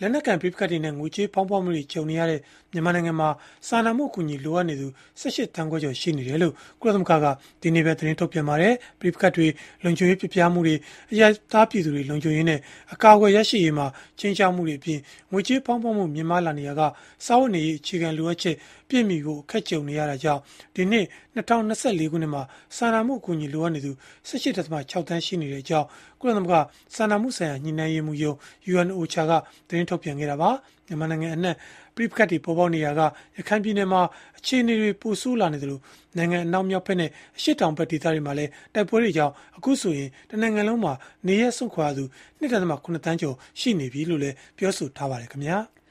လက်နက်ကန်ပြိပခတ်တွေနဲ့ငွေကြေးဖောင်းပွားမှုတွေကြုံနေရတဲ့မြန်မာနိုင်ငံမှာစာနာမှုအကူအညီလိုအပ်နေသူ18တန်းခွဲကျော်ရှိနေတယ်လို့ကုလသမဂ္ဂကဒီနေ့ပဲသတင်းထုတ်ပြန်ပါတယ်။ပြိပခတ်တွေလုံခြုံရေးပြပြမှုတွေအရသားပြည်သူတွေလုံခြုံရေးနဲ့အကာအကွယ်ရရှိရေးမှာချင်းချောက်မှုတွေအပြင်ငွေကြေးဖောင်းပွားမှုမြင့်မားလာနေရကစာဝတ်နေရေးအခြေခံလိုအပ်ချက်ပြည့်မီကိုအခက်ကြုံနေရတာကြောင့်ဒီနှစ်2024ခုနှစ်မှာစာနာမှုအကူအညီလိုအပ်နေသူ18.6တန်းရှိနေတဲ့အကြောင်းကုလသမဂ္ဂစာနာမှုဆိုင်ရာညှိနှိုင်းရေးမှူးရုံး UNOCHA ကသတင်းထုတ်ပြန်ခဲ့တာပါမြန်မာနိုင်ငံအနှံ့ပြိပခတ်တွေပေါ်ပေါက်နေရကရခိုင်ပြည်နယ်မှာအခြေအနေတွေပိုဆိုးလာနေတယ်လို့နိုင်ငံအနောက်မြောက်ဘက်နဲ့အရှေ့တောင်ဘက်ဒေသတွေမှာလည်းတိုက်ပွဲတွေကြောင့်အခုဆိုရင်တနိုင်ငံလုံးမှာနေရဆွန့်ခွာသူ1.8တန်းကျော်ရှိနေပြီလို့လည်းပြောဆိုထားပါတယ်ခင်ဗျာ။